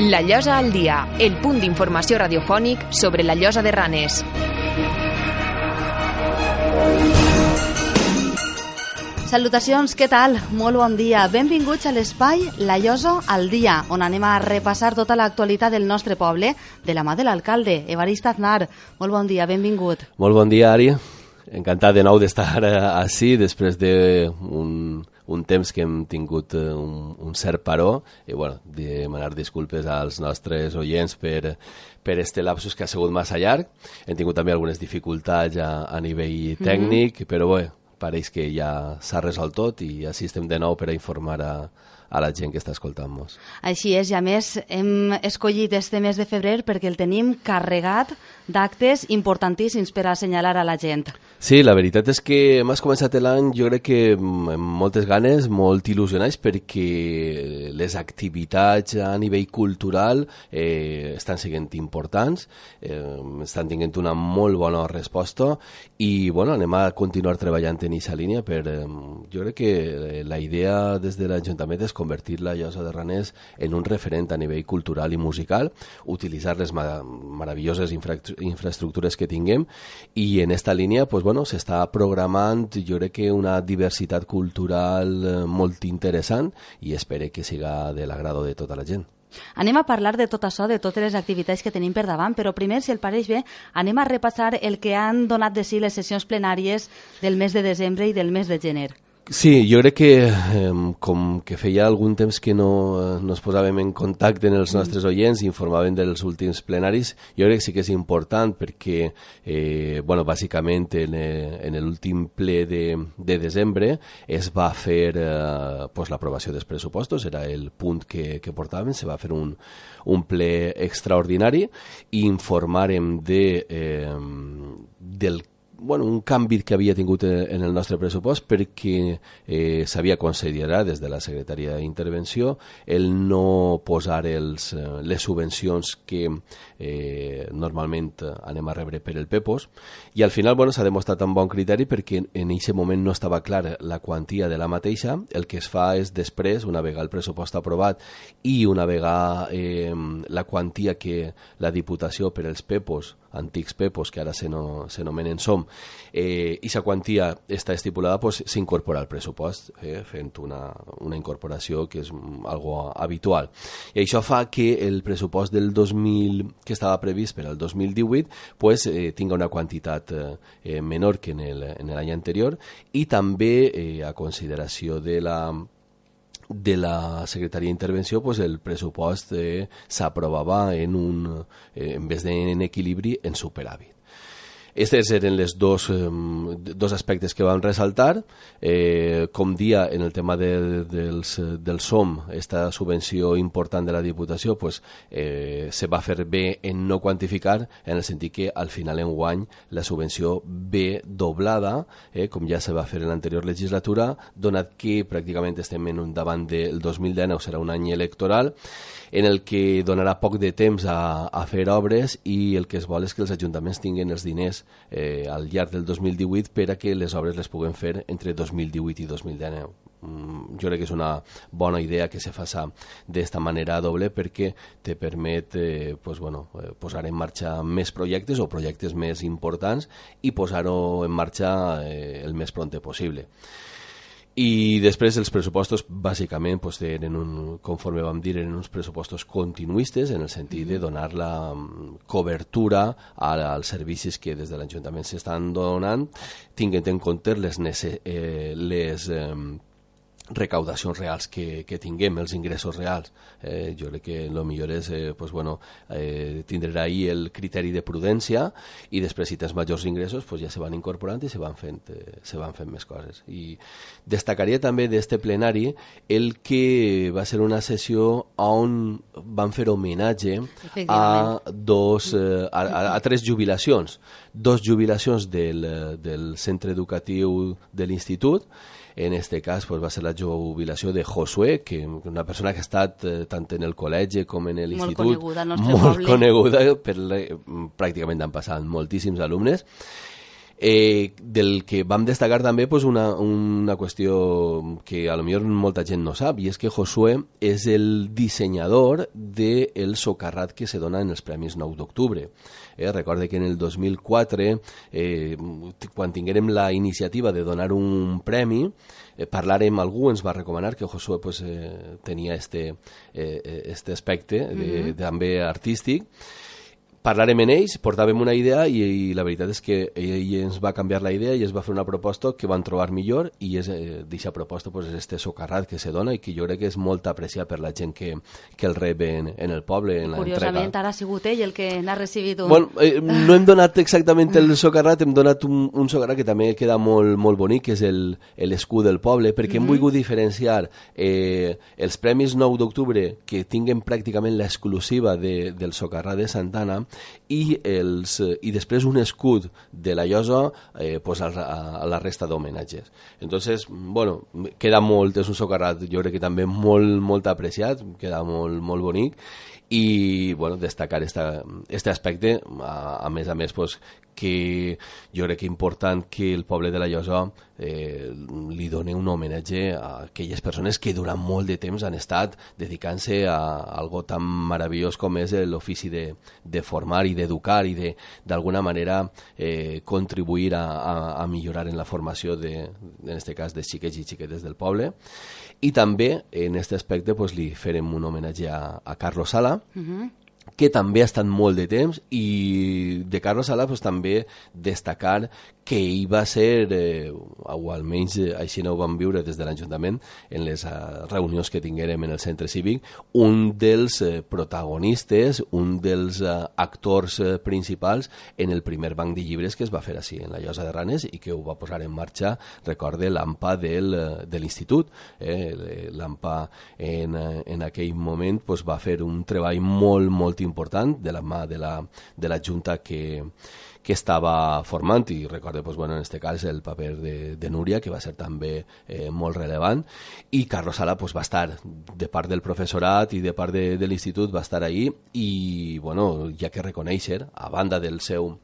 La Llosa al dia, el punt d'informació radiofònic sobre la Llosa de Ranes. Salutacions, què tal? Molt bon dia. Benvinguts a l'espai La Llosa al dia, on anem a repassar tota l'actualitat del nostre poble de la mà de l'alcalde, Evarist Aznar. Molt bon dia, benvingut. Molt bon dia, Ari. Encantat de nou d'estar així després d'un un temps que hem tingut eh, un, un cert paró i bueno, demanar disculpes als nostres oients per, per este lapsus que ha sigut massa llarg. Hem tingut també algunes dificultats a, a nivell tècnic, mm -hmm. però bé, pareix que ja s'ha resolt tot i així estem de nou per a informar a, a la gent que està escoltant-nos. Així és, i a més hem escollit este mes de febrer perquè el tenim carregat d'actes importantíssims per assenyalar a la gent. Sí, la veritat és que hem començat l'any jo crec que amb moltes ganes, molt il·lusionats perquè les activitats a nivell cultural eh, estan sent importants, eh, estan tinguent una molt bona resposta i bueno, anem a continuar treballant en aquesta línia per, eh, jo crec que la idea des de l'Ajuntament és convertir la Llosa de Ranès en un referent a nivell cultural i musical, utilitzar les ma meravelloses infra infraestructures que tinguem i en esta línia pues, bueno, s'està programant jo crec que una diversitat cultural eh, molt interessant i espero que siga de l'agrado de tota la gent. Anem a parlar de tot això, de totes les activitats que tenim per davant, però primer, si el pareix bé, anem a repassar el que han donat de si les sessions plenàries del mes de desembre i del mes de gener. Sí, jo crec que eh, com que feia algun temps que no, eh, no ens posàvem en contacte en els nostres oients i informaven dels últims plenaris, jo crec que sí que és important perquè, eh, bueno, bàsicament en, eh, en l'últim ple de, de desembre es va fer eh, pues, l'aprovació dels pressupostos, era el punt que, que portàvem, se va fer un, un ple extraordinari i informarem de, eh, del bueno, un canvi que havia tingut en el nostre pressupost perquè eh, s'havia considerat des de la Secretaria d'Intervenció el no posar els, eh, les subvencions que eh, normalment anem a rebre per el PEPOS i al final bueno, s'ha demostrat amb bon criteri perquè en aquest moment no estava clar la quantia de la mateixa, el que es fa és després, una vegada el pressupost aprovat i una vegada eh, la quantia que la Diputació per els PEPOS antics PEPOS, que ara s'anomenen SOM, eh, i la quantia està estipulada pues, s'incorpora al pressupost, eh, fent una, una incorporació que és algo habitual. I això fa que el pressupost del 2000, que estava previst per al 2018, pues, eh, tinga una quantitat eh, menor que en l'any anterior i també eh, a consideració de la de la Secretaria d'Intervenció pues, el pressupost eh, s'aprovava en un, eh, en vez d'en equilibri, en superàvit. Estos eren els dos, dos aspectes que vam ressaltar. Eh, com dia, en el tema de, dels, del SOM, esta subvenció important de la Diputació, pues, eh, se va fer bé en no quantificar, en el sentit que al final en guany la subvenció ve doblada, eh, com ja se va fer en l'anterior legislatura, donat que pràcticament estem en un davant del 2019, serà un any electoral, en el que donarà poc de temps a, a fer obres i el que es vol és que els ajuntaments tinguin els diners eh, al llarg del 2018 per a que les obres les puguem fer entre 2018 i 2019. Mm, jo crec que és una bona idea que se faça d'esta manera doble perquè te permet eh, pues, bueno, eh, posar en marxa més projectes o projectes més importants i posar-ho en marxa eh, el més pronte possible. I després els pressupostos, bàsicament, pues, eren un, conforme vam dir, eren uns pressupostos continuistes, en el sentit de donar la mm, cobertura als servicis que des de l'Ajuntament s'estan donant, tinguent en compte les, eh, les eh, recaudacions reals que, que tinguem, els ingressos reals. Eh, jo crec que el millor és eh, pues, bueno, eh, tindre ahir el criteri de prudència i després si tens majors ingressos pues, ja se van incorporant i se van fent, eh, se van fent més coses. I destacaria també d'este plenari el que va ser una sessió on van fer homenatge a, dos, eh, a, a, a tres jubilacions. Dos jubilacions del, del centre educatiu de l'institut en este cas pues, va ser la jubilació de Josué, que una persona que ha estat eh, tant en el col·legi com en l'institut, molt coneguda, molt poble. coneguda, per, pràcticament han passat moltíssims alumnes, Eh, del que vam destacar també pues, una, una qüestió que a lo millor molta gent no sap, i és que Josué és el dissenyador del de socarrat que se dona en els Premis 9 d'octubre. Eh, recorde que en el 2004, eh, quan tinguérem la iniciativa de donar un premi, eh, parlarem, algú ens va recomanar que Josué pues, eh, tenia este, eh, este aspecte de, mm -hmm. també artístic, parlarem amb ells, portàvem una idea i, i la veritat és que ell ens va canviar la idea i es va fer una proposta que van trobar millor i és eh, d'aquesta proposta pues, és este socarrat que se dona i que jo crec que és molt apreciat per la gent que, que el rep en, en el poble, en Curiosament, ara ha sigut ell el que n'ha recibit un... Bueno, eh, no hem donat exactament el socarrat, hem donat un, un socarrat que també queda molt, molt bonic, que és l'escut del poble, perquè mm -hmm. hem volgut diferenciar eh, els Premis 9 d'octubre que tinguen pràcticament l'exclusiva de, del socarrat de Santana i, els, eh, i després un escut de la llosa eh, pues a, a, la resta d'homenatges. Entonces, bueno, queda molt, és un socarrat jo crec que també molt, molt apreciat, queda molt, molt bonic i bueno, destacar esta, este aspecte, a, a més a més pues, que jo crec que important que el poble de la Llosa eh, li doni un homenatge a aquelles persones que durant molt de temps han estat dedicant-se a algo tan meravellós com és l'ofici de, de formar i d'educar i d'alguna manera eh, contribuir a, a, a millorar en la formació de, en aquest cas de xiquets i xiquetes del poble. I també en aquest aspecte pues, li farem un homenatge a, a Carlos Sala uh -huh que també ha estat molt de temps i de Carlos Sala pues, també destacar que ell va ser, eh, o almenys eh, així no ho vam viure des de l'Ajuntament, en les eh, reunions que tinguérem en el centre cívic, un dels eh, protagonistes, un dels eh, actors eh, principals en el primer banc de llibres que es va fer així, en la Llosa de Ranes, i que ho va posar en marxa, recorde, l'AMPA del, eh, de l'institut. Eh, L'AMPA en, eh, en aquell moment pues, va fer un treball molt, molt important de la mà de la, de la Junta que, que estava formant. I recorde, pues, bueno, en aquest cas el paper de, de Núria que va ser també eh, molt relevant i Carlos Sala pues, va estar de part del professorat i de part de, de l'institut va estar ahí. I bueno, ja que reconèixer a banda del seu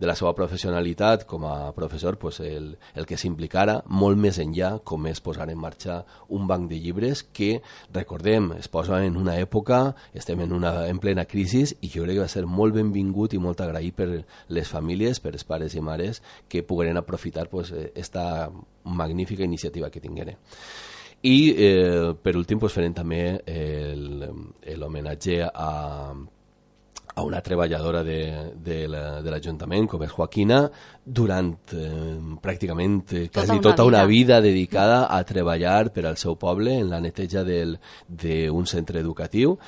de la seva professionalitat com a professor, pues el, el que s'implicara molt més enllà com és posar en marxa un banc de llibres que, recordem, es posa en una època, estem en, una, en plena crisi i jo crec que va ser molt benvingut i molt agraït per les famílies, per els pares i mares que pogueren aprofitar pues, esta magnífica iniciativa que tingueren. I eh, per últim pues, farem també l'homenatge a a una treballadora de, de l'Ajuntament, la, com és Joaquina, durant eh, pràcticament eh, tota quasi tota una vida. dedicada a treballar per al seu poble en la neteja d'un centre educatiu.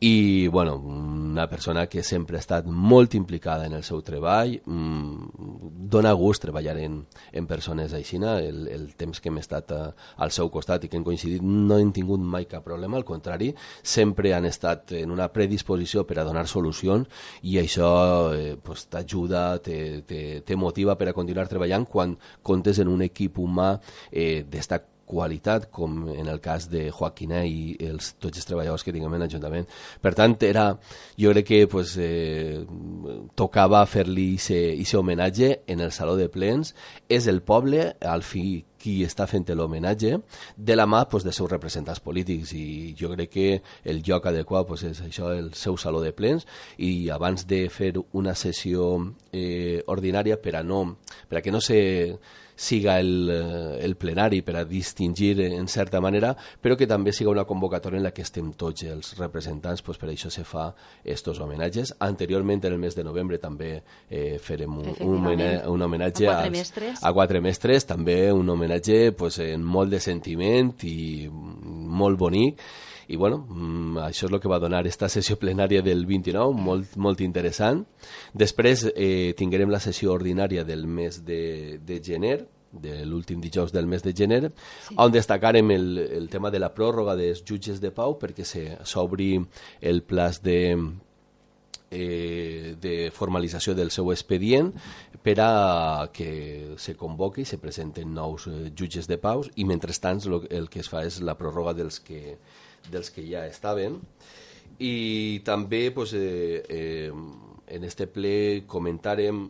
I bueno, una persona que sempre ha estat molt implicada en el seu treball, mm, dona gust treballar en, en persones així, el, el temps que hem estat a, eh, al seu costat i que hem coincidit no hem tingut mai cap problema, al contrari, sempre han estat en una predisposició per a donar solucions solucions i això eh, pues, t'ajuda, te, te, te motiva per a continuar treballant quan comptes en un equip humà eh, d'esta qualitat, com en el cas de Joaquina i els, tots els treballadors que tinguem en l'Ajuntament. Per tant, era, jo crec que pues, eh, tocava fer-li aquest homenatge en el Saló de Plens. És el poble, al fi qui està fent l'homenatge de la mà pues, de seus representants polítics. I jo crec que el lloc adequat pues, és això, el seu saló de plens. I abans de fer una sessió eh, ordinària per a, no, per a que no se siga el, eh, el plenari per a distingir en certa manera, però que també siga una convocatòria en la que estem tots els representants, pues per això se fa estos homenatges. Anteriorment, en el mes de novembre, també eh, farem un, un, homenatge, un homenatge a quatre, mestres. a quatre mestres, també un homenatge pues, en molt de sentiment i molt bonic i bueno, mm, això és el que va donar esta sessió plenària del 29, molt, molt interessant. Després eh, tinguem la sessió ordinària del mes de, de gener, de l'últim dijous del mes de gener, sí. on destacarem el, el tema de la pròrroga dels jutges de pau perquè s'obri el plaç de, eh, de formalització del seu expedient per a que se convoqui i se presenten nous eh, jutges de pau i mentrestant el que es fa és la pròrroga dels que dels que ja estaven. I també pues, eh, eh, en este ple comentarem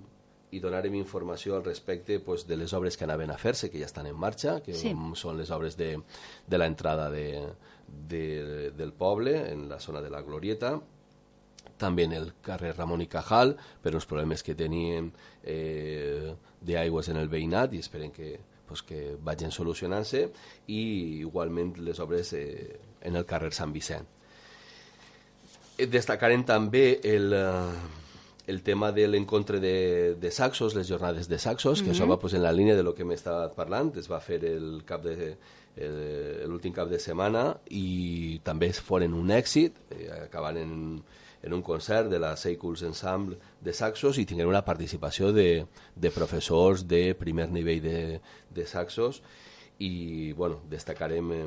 i donarem informació al respecte pues, de les obres que anaven a fer-se, que ja estan en marxa, que sí. són les obres de, de l'entrada de, de, del poble, en la zona de la Glorieta, també en el carrer Ramon i Cajal, per uns problemes que tenien eh, d'aigües en el veïnat i esperen que, pues, que vagin solucionant-se. I igualment les obres eh, en el carrer Sant Vicent. Eh, destacarem també el, eh, el tema de l'encontre de, de saxos, les jornades de saxos, que mm -hmm. això va pues, en la línia de lo que m'estava parlant, es va fer el cap de l'últim cap de setmana i també foren un èxit, eh, acabant en, en un concert de la Seicles Ensemble de saxos i tinguem una participació de, de professors de primer nivell de, de saxos i bueno, destacarem eh,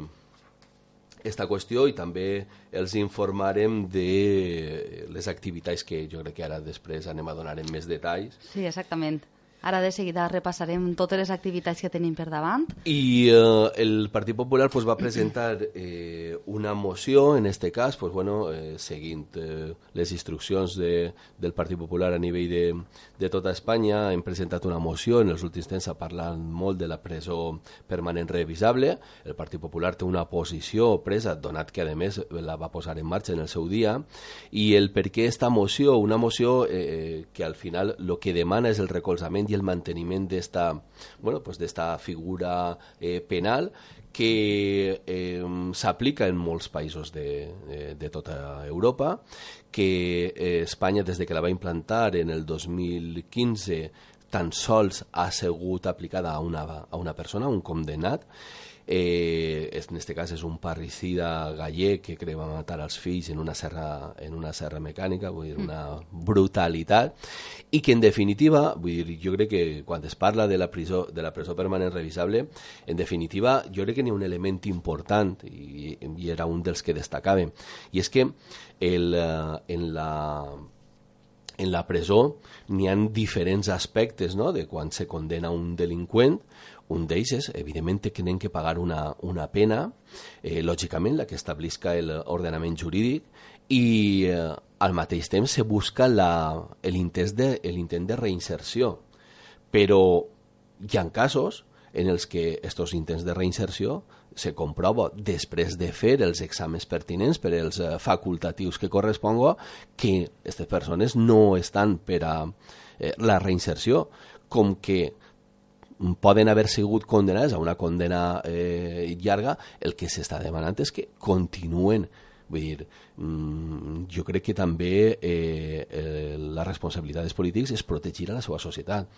esta qüestió i també els informarem de les activitats que jo crec que ara després anem a donar en més detalls. Sí, exactament. Ara de seguida repassarem totes les activitats que tenim per davant. I eh, el Partit Popular pues, va presentar eh, una moció, en este cas, pues, bueno, eh, seguint eh, les instruccions de, del Partit Popular a nivell de, de tota Espanya. Hem presentat una moció, en els últims temps ha parlat molt de la presó permanent revisable. El Partit Popular té una posició presa, donat que, a més, la va posar en marxa en el seu dia. I el per què esta moció, una moció eh, que al final el que demana és el recolzament y el mantenimiento de esta, bueno, pues figura eh, penal que eh, s'aplica en molts països de, de, de tota Europa, que eh, Espanya, des de que la va implantar en el 2015, tan sols ha sigut aplicada a una, a una persona, un condemnat, eh, en aquest cas és un parricida gallec que creu matar els fills en una serra, en una serra mecànica, vull dir, una brutalitat, i que en definitiva, vull dir, jo crec que quan es parla de la presó, de la presó permanent revisable, en definitiva, jo crec que n'hi ha un element important, i, i era un dels que destacàvem, i és que el, eh, en la en la presó n'hi han diferents aspectes no? de quan se condena un delinqüent un d'ells evidentment, tenen que pagar una, una pena, eh, lògicament, la que establisca l'ordenament jurídic, i eh, al mateix temps se busca l'intent de, de reinserció. Però hi ha casos en els que aquests intents de reinserció se comprova després de fer els exàmens pertinents per als eh, facultatius que corresponga que aquestes persones no estan per a eh, la reinserció, com que poden haver sigut condenades a una condena eh, llarga, el que s'està demanant és que continuen Vull dir, mm, jo crec que també eh, eh, la responsabilitat dels polítics és protegir a la seva societat.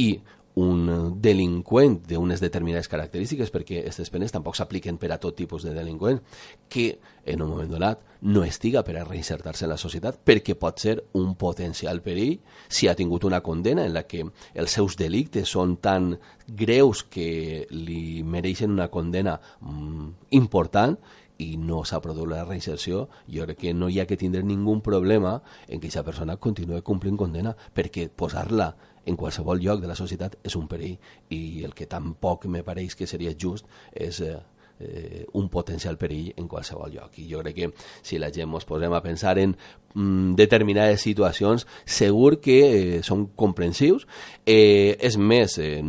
I un delinqüent d'unes determinades característiques, perquè aquestes penes tampoc s'apliquen per a tot tipus de delinqüent, que en un moment donat no estiga per a reinsertar-se en la societat, perquè pot ser un potencial perill si ha tingut una condena en la que els seus delictes són tan greus que li mereixen una condena mm, important i no s'ha produït la reinserció, jo crec que no hi ha que tindre ningú problema en que aquesta persona continuï complint condena, perquè posar-la en qualsevol lloc de la societat és un perill i el que tampoc me pareix que seria just és eh, eh, un potencial perill en qualsevol lloc. I jo crec que si la gent ens posem a pensar en mm, determinades situacions, segur que eh, són comprensius. Eh, és més, eh,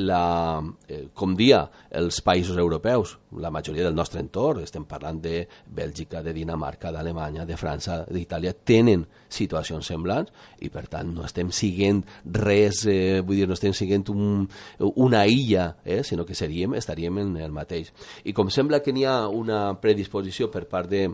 la, eh, com dia els països europeus, la majoria del nostre entorn, estem parlant de Bèlgica, de Dinamarca, d'Alemanya, de França, d'Itàlia, tenen situacions semblants i per tant no estem siguent res, eh, vull dir, no estem siguent un, una illa, eh, sinó que seríem, estaríem en el mateix. I com sembla que n'hi ha una predisposició per part de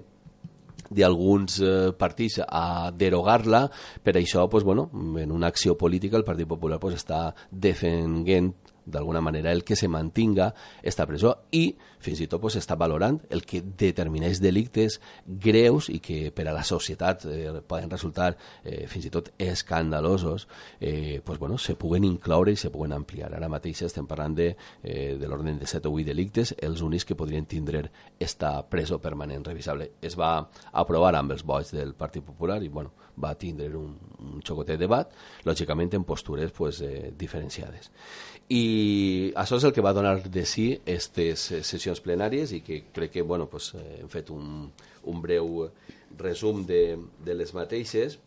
d'alguns eh, partits a derogar-la, per això, pues, bueno, en una acció política el Partit Popular pues, està defendent d'alguna manera el que se mantinga esta presó i fins i tot pues, està valorant el que determineix delictes greus i que per a la societat eh, poden resultar eh, fins i tot escandalosos eh, pues, bueno, se puguen incloure i se puguen ampliar. Ara mateix estem parlant de, eh, de l'ordre de 7 o 8 delictes, els únics que podrien tindre esta presó permanent revisable. Es va aprovar amb els vots del Partit Popular i bueno, va tindre un, un xocotet debat, lògicament en postures pues, eh, diferenciades i això és el que va donar de si aquestes sessions plenàries i que crec que bueno, pues, eh, hem fet un, un breu resum de, de les mateixes.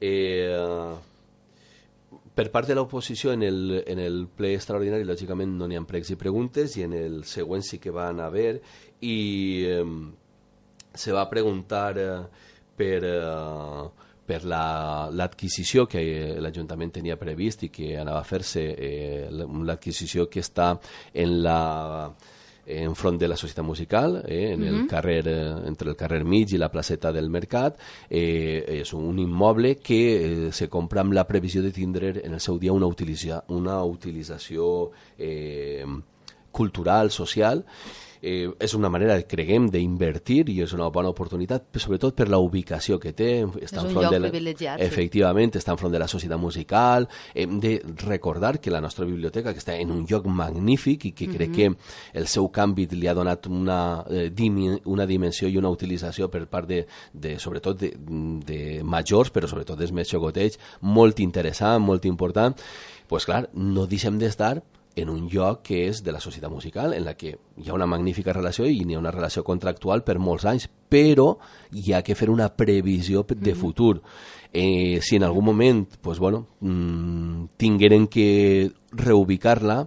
Eh, per part de l'oposició en, el, en el ple extraordinari lògicament no n'hi ha pregs i preguntes i en el següent sí que van haver i eh, se va preguntar eh, per, eh, per l'adquisició la, que l'Ajuntament tenia previst i que anava a fer-se eh, l'adquisició que està en la enfront de la societat musical, eh, en uh -huh. el carrer, eh, entre el carrer mig i la placeta del Mercat. Eh, és un immoble que eh, se compra amb la previsió de tindre en el seu dia una, utilitza una utilització eh, cultural, social, eh, és una manera, creguem, d'invertir i és una bona oportunitat, sobretot per la ubicació que té. Està és un lloc de la, privilegiat. Efectivament, sí. està enfront de la societat musical. Hem de recordar que la nostra biblioteca, que està en un lloc magnífic i que crec uh -huh. que el seu canvi li ha donat una, eh, una dimensió i una utilització per part de, de sobretot de, de majors, però sobretot dels més xocotets, molt interessant, molt important, pues clar, no deixem d'estar en un lloc que és de la societat musical, en la que hi ha una magnífica relació i n'hi ha una relació contractual per molts anys, però hi ha que fer una previsió de mm-hmm. futur. Eh, si en algun moment pues, bueno, mmm, tingueren que reubicar-la,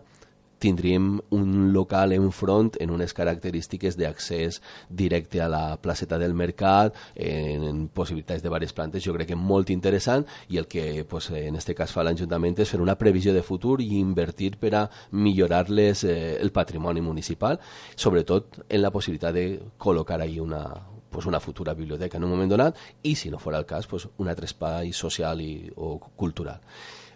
tindríem un local enfront en unes característiques d'accés directe a la placeta del mercat, en, possibilitats de diverses plantes, jo crec que molt interessant i el que pues, en este cas fa l'Ajuntament és fer una previsió de futur i invertir per a millorar-les eh, el patrimoni municipal, sobretot en la possibilitat de col·locar ahí una, pues una futura biblioteca en un moment donat i, si no fos el cas, pues un altre espai social i, o cultural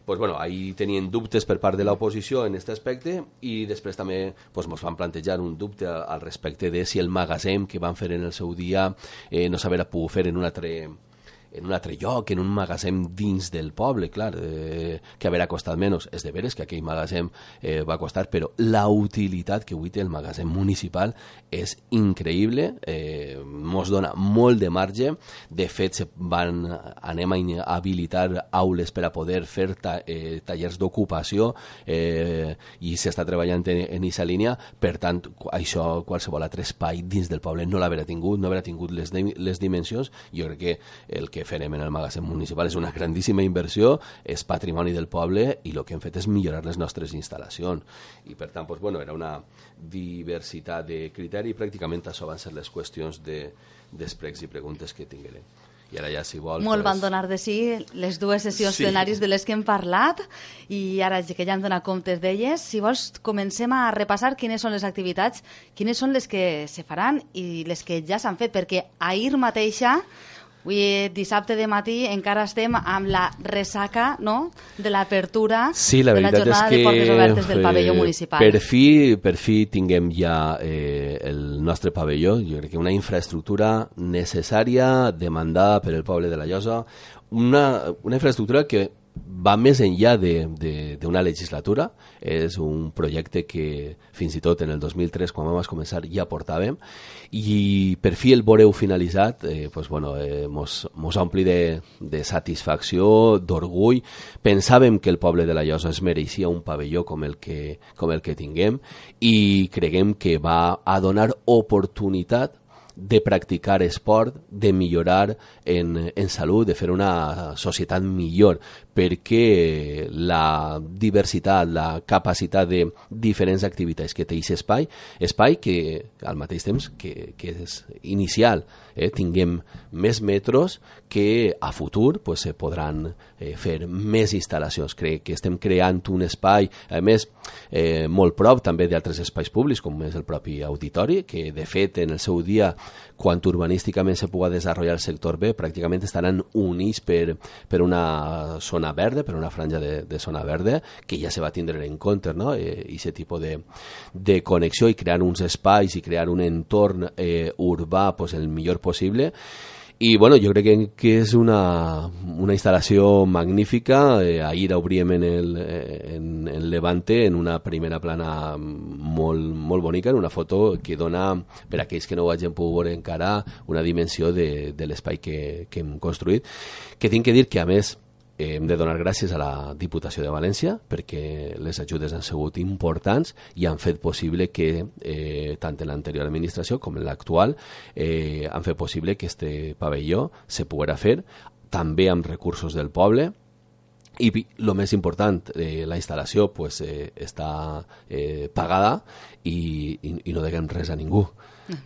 pues bueno, ahí tenien dubtes per part de l'oposició en aquest aspecte i després també pues, ens van plantejar un dubte al respecte de si el magatzem que van fer en el seu dia eh, no s'haver pogut fer en un altre en un altre lloc, en un magatzem dins del poble, clar, eh, que haurà costat menys. És de veres que aquell magatzem eh, va costar, però la utilitat que avui té el magatzem municipal és increïble, eh, mos dona molt de marge. De fet, se van, anem a habilitar aules per a poder fer ta, eh, tallers d'ocupació eh, i s'està treballant en, en aquesta línia. Per tant, això, qualsevol altre espai dins del poble no l'haurà tingut, no haurà tingut les, les dimensions. Jo crec que el que farem en el magatzem municipal és una grandíssima inversió, és patrimoni del poble i el que hem fet és millorar les nostres instal·lacions. I per tant, doncs, bueno, era una diversitat de criteri i pràcticament això van ser les qüestions de, d'espregs i preguntes que tinguérem. I ara ja, si vol... Molt pues... van donar de si les dues sessions sí. plenàries de les que hem parlat i ara que ja hem donat comptes d'elles, si vols comencem a repassar quines són les activitats, quines són les que se faran i les que ja s'han fet, perquè ahir mateixa Avui, dissabte de matí, encara estem amb la ressaca no? de l'apertura sí, la de la jornada és que, de portes obertes del pavelló municipal. Per fi, per fi tinguem ja eh, el nostre pavelló, jo crec que una infraestructura necessària, demandada per el poble de la Llosa, una, una infraestructura que va més enllà d'una legislatura, és un projecte que fins i tot en el 2003, quan vam començar, ja portàvem, i per fi el veureu finalitzat, eh, pues, bueno, eh, mos, mos ompli de, de satisfacció, d'orgull. Pensàvem que el poble de la Llosa es mereixia un pavelló com el que, com el que tinguem. I creguem que va a donar oportunitat de practicar esport, de millorar en, en salut, de fer una societat millor, perquè la diversitat, la capacitat de diferents activitats que té aquest espai, espai que al mateix temps que, que és inicial, eh, tinguem més metros que a futur pues, se podran eh, fer més instal·lacions. Crec que estem creant un espai, a més, eh, molt prop també d'altres espais públics, com és el propi auditori, que de fet en el seu dia, quan urbanísticament se pugui desenvolupar el sector B, pràcticament estaran units per, per una zona zona verda, per una franja de, de zona verda, que ja se va tindre en compte, no? Eh, I aquest tipus de, de connexió i crear uns espais i crear un entorn eh, urbà pues, el millor possible i bueno, jo crec que, que és una, una instal·lació magnífica. Eh, ahir obríem en el en, en Levante en una primera plana molt, molt bonica, en una foto que dona, per a aquells que no ho hagin pogut veure encara, una dimensió de, de l'espai que, que hem construït. Que tinc que dir que, a més, hem de donar gràcies a la Diputació de València perquè les ajudes han sigut importants i han fet possible que eh, tant en l'anterior administració com en l'actual eh, han fet possible que este pavelló se poguera fer també amb recursos del poble i el més important, eh, la instal·lació pues, eh, està eh, pagada i, i, i no deguem res a ningú.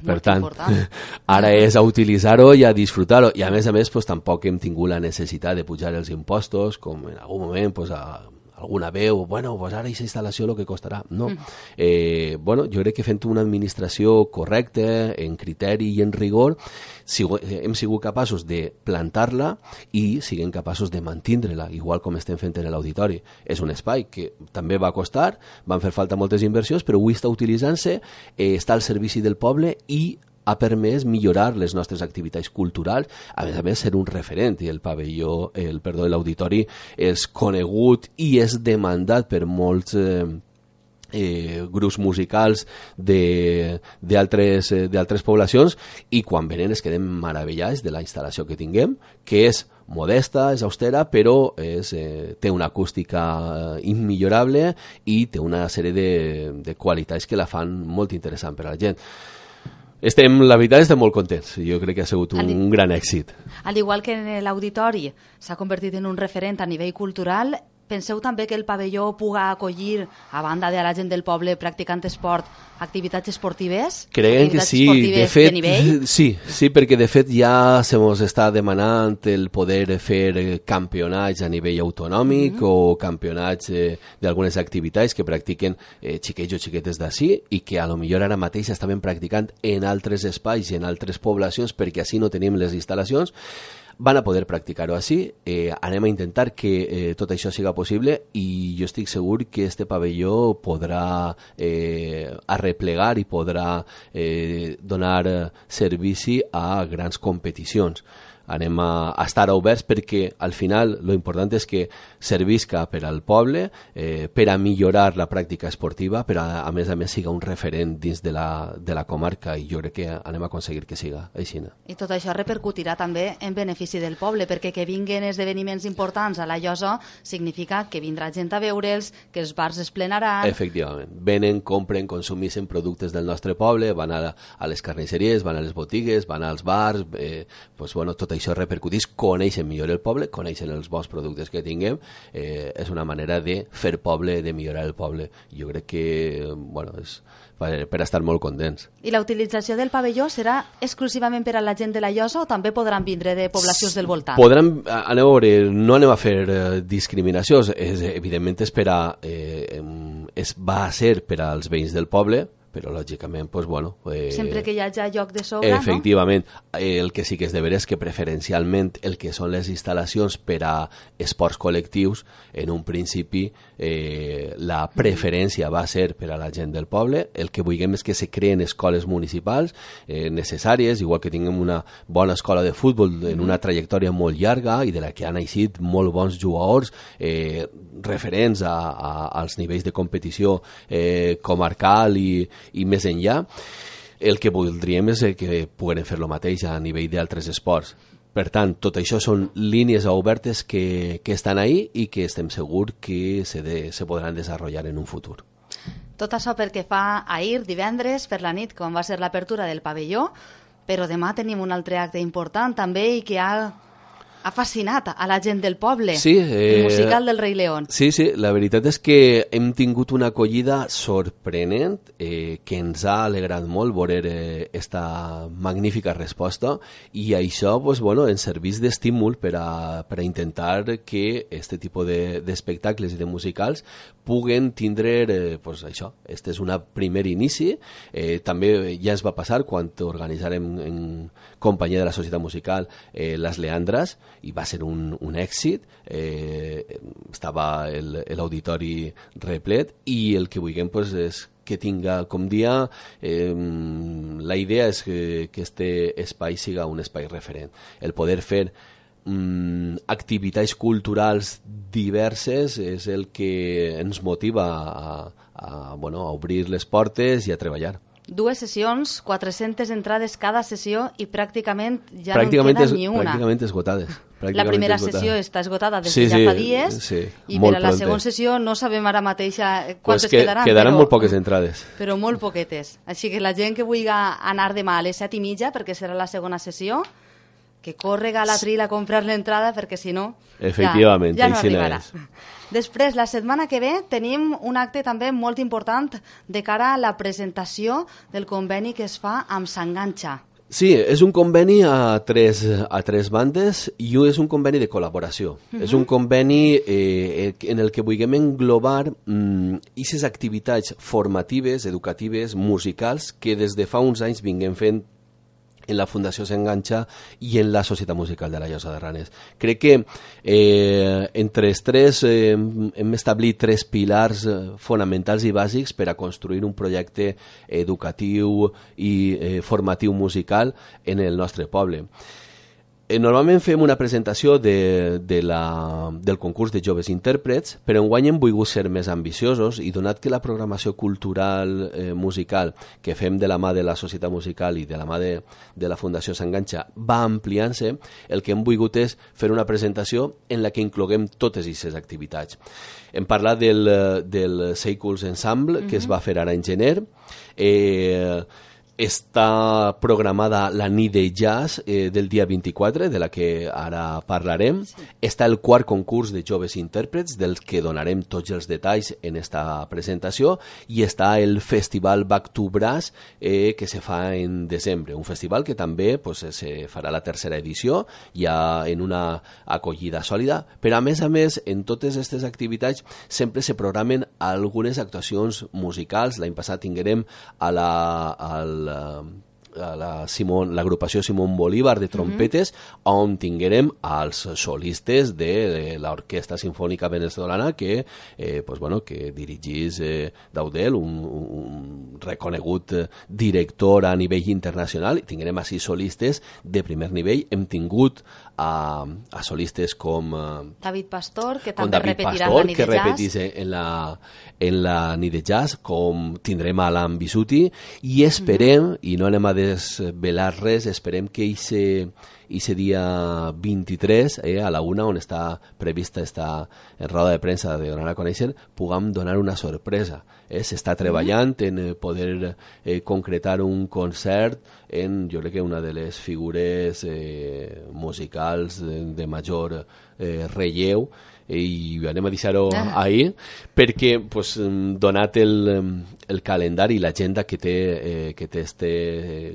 Per tant, important. ara és a utilitzar-ho i a disfrutar-ho. I a més a més, pues, tampoc hem tingut la necessitat de pujar els impostos, com en algun moment pues, a, alguna veu, bueno, pues ara aquesta instal·lació el que costarà. No. Mm. Eh, bueno, jo crec que fent una administració correcta, en criteri i en rigor, si, hem sigut capaços de plantar-la i siguem capaços de mantindre-la, igual com estem fent en l'auditori. És un espai que també va costar, van fer falta moltes inversions, però avui està utilitzant-se, eh, està al servici del poble i ha permès millorar les nostres activitats culturals, a més a més ser un referent i el pavelló, el, perdó, l'auditori és conegut i és demandat per molts eh, eh, grups musicals d'altres eh, poblacions i quan venen es quedem meravellats de la instal·lació que tinguem, que és modesta, és austera, però és, eh, té una acústica eh, immillorable i té una sèrie de, de qualitats que la fan molt interessant per a la gent. Estem, la veritat, estem molt contents. Jo crec que ha sigut un, un gran èxit. Al igual que en l'auditori s'ha convertit en un referent a nivell cultural, Penseu també que el pavelló puga acollir, a banda de la gent del poble practicant esport, activitats esportives? Creiem que sí. De fet, de sí, sí, perquè de fet ja se mos està demanant el poder fer campionats a nivell autonòmic mm -hmm. o campionats eh, d'algunes activitats que practiquen eh, xiquets o xiquetes d'ací i que a lo millor ara mateix estaven practicant en altres espais i en altres poblacions perquè així no tenim les instal·lacions van a poder practicar-ho així. Eh, anem a intentar que eh, tot això siga possible i jo estic segur que este pavelló podrà eh, arreplegar i podrà eh, donar servici a grans competicions anem a, a estar oberts perquè al final lo important és que servisca per al poble, eh, per a millorar la pràctica esportiva, però a, a més a més siga un referent dins de la, de la comarca i jo crec que anem a aconseguir que siga així. I tot això repercutirà també en benefici del poble, perquè que vinguen esdeveniments importants a la Llosa significa que vindrà gent a veure'ls, que els bars es plenaran... Efectivament. Venen, compren, consumeixen productes del nostre poble, van a, a les carnisseries, van a les botigues, van als bars, eh, pues, bueno, tot això repercutís, coneixen millor el poble, coneixen els bons productes que tinguem, eh, és una manera de fer poble, de millorar el poble. Jo crec que, bueno, és per, per estar molt contents. I la utilització del pavelló serà exclusivament per a la gent de la Llosa o també podran vindre de poblacions del voltant? Podran, a veure, no anem a fer eh, discriminació, és, evidentment és per a, eh, és, va a ser per als veïns del poble, però lògicament, pues, bueno... Eh, Sempre que hi hagi lloc de sobre, Efectivament. No? El que sí que és de veres és que preferencialment el que són les instal·lacions per a esports col·lectius, en un principi eh, la preferència va ser per a la gent del poble. El que vulguem és que se creen escoles municipals eh, necessàries, igual que tinguem una bona escola de futbol en una trajectòria molt llarga i de la que han eixit molt bons jugadors eh, referents a, a, als nivells de competició eh, comarcal i, i més enllà, el que voldríem és que puguem fer el mateix a nivell d'altres esports. Per tant, tot això són línies obertes que, que estan ahí i que estem segurs que se, de, se podran desenvolupar en un futur. Tot això perquè fa ahir, divendres, per la nit, quan va ser l'apertura del pavelló, però demà tenim un altre acte important també i que ha ha fascinat a la gent del poble, sí, eh, el musical del Rei León. Sí, sí, la veritat és que hem tingut una acollida sorprenent eh, que ens ha alegrat molt veure eh, esta magnífica resposta i això pues, bueno, ens serveix d'estímul per, a, per a intentar que este tipus d'espectacles de, i de musicals puguen tindre eh, pues, això. Este és un primer inici. Eh, també ja es va passar quan organitzarem en companyia de la Societat Musical eh, Les Leandres i va ser un, un èxit, eh, estava l'auditori replet i el que vulguem pues, és que tinga, com dia, eh, la idea és que, que este espai siga un espai referent. El poder fer mm, activitats culturals diverses és el que ens motiva a, a, bueno, a obrir les portes i a treballar dues sessions, 400 entrades cada sessió i pràcticament ja pràcticament no en queda es, ni una. Pràcticament esgotades. Pràcticament la primera esgotada. sessió està esgotada des sí, de ja fa dies sí, i per a la segona sessió no sabem ara mateix quantes pues que, quedaran. Quedaran però, molt poques entrades. Però molt poquetes. Així que la gent que vulgui anar demà a les set i mitja, perquè serà la segona sessió, que córrega a la trila a comprar l'entrada perquè si no... Efectivament, ja, ja no arribarà. és. Després, la setmana que ve tenim un acte també molt important de cara a la presentació del conveni que es fa amb S'Enganxa. Sí, és un conveni a tres, a tres bandes i és un conveni de col·laboració. Uh -huh. És un conveni eh, en el que vulguem englobar aquestes mm, activitats formatives, educatives, musicals, que des de fa uns anys vinguem fent en la Fundació S'Enganxa i en la Societat Musical de la Llosa de Ranes. Crec que eh, entre els tres eh, hem establit tres pilars eh, fonamentals i bàsics per a construir un projecte educatiu i eh, formatiu musical en el nostre poble. Eh, normalment fem una presentació de, de la, del concurs de joves intèrprets, però enguany hem volgut ser més ambiciosos i donat que la programació cultural eh, musical que fem de la mà de la Societat Musical i de la mà de, de la Fundació S'Enganxa va ampliant-se, el que hem volgut és fer una presentació en la que incloguem totes aquestes activitats. Hem parlat del, del Seicles Ensemble, mm -hmm. que es va fer ara en gener, eh, està programada la nit de jazz eh, del dia 24, de la que ara parlarem. Sí. Està el quart concurs de joves intèrprets, del que donarem tots els detalls en esta presentació, i està el Festival Back to Brass, eh, que se fa en desembre. Un festival que també pues, se farà la tercera edició, ja en una acollida sòlida, però a més a més, en totes aquestes activitats sempre se programen algunes actuacions musicals. L'any passat tinguérem a la, al l'agrupació Simón Bolívar de trompetes, uh -huh. on tinguérem els solistes de, de l'Orquestra Sinfònica Venezolana que, eh, pues, bueno, que dirigís eh, Daudel, un, un reconegut director a nivell internacional, i tinguérem així solistes de primer nivell. Hem tingut a, a solistes com... Eh, David Pastor, que també David repetirà Pastor, la nit que de jazz. repetís en la, en la nit de jazz, com tindrem a l'Alan Bisuti, i esperem, mm -hmm. i no anem a desvelar res, esperem que ese, ese dia 23, eh, a la una, on està prevista esta roda de premsa de donar a conèixer, puguem donar una sorpresa. Eh? S'està treballant en eh, poder eh, concretar un concert en, jo crec que una de les figures eh, musicals de, de major eh, relleu i anem a deixar-ho ah. ahir perquè pues, donat el, el calendari i l'agenda que té eh, que té este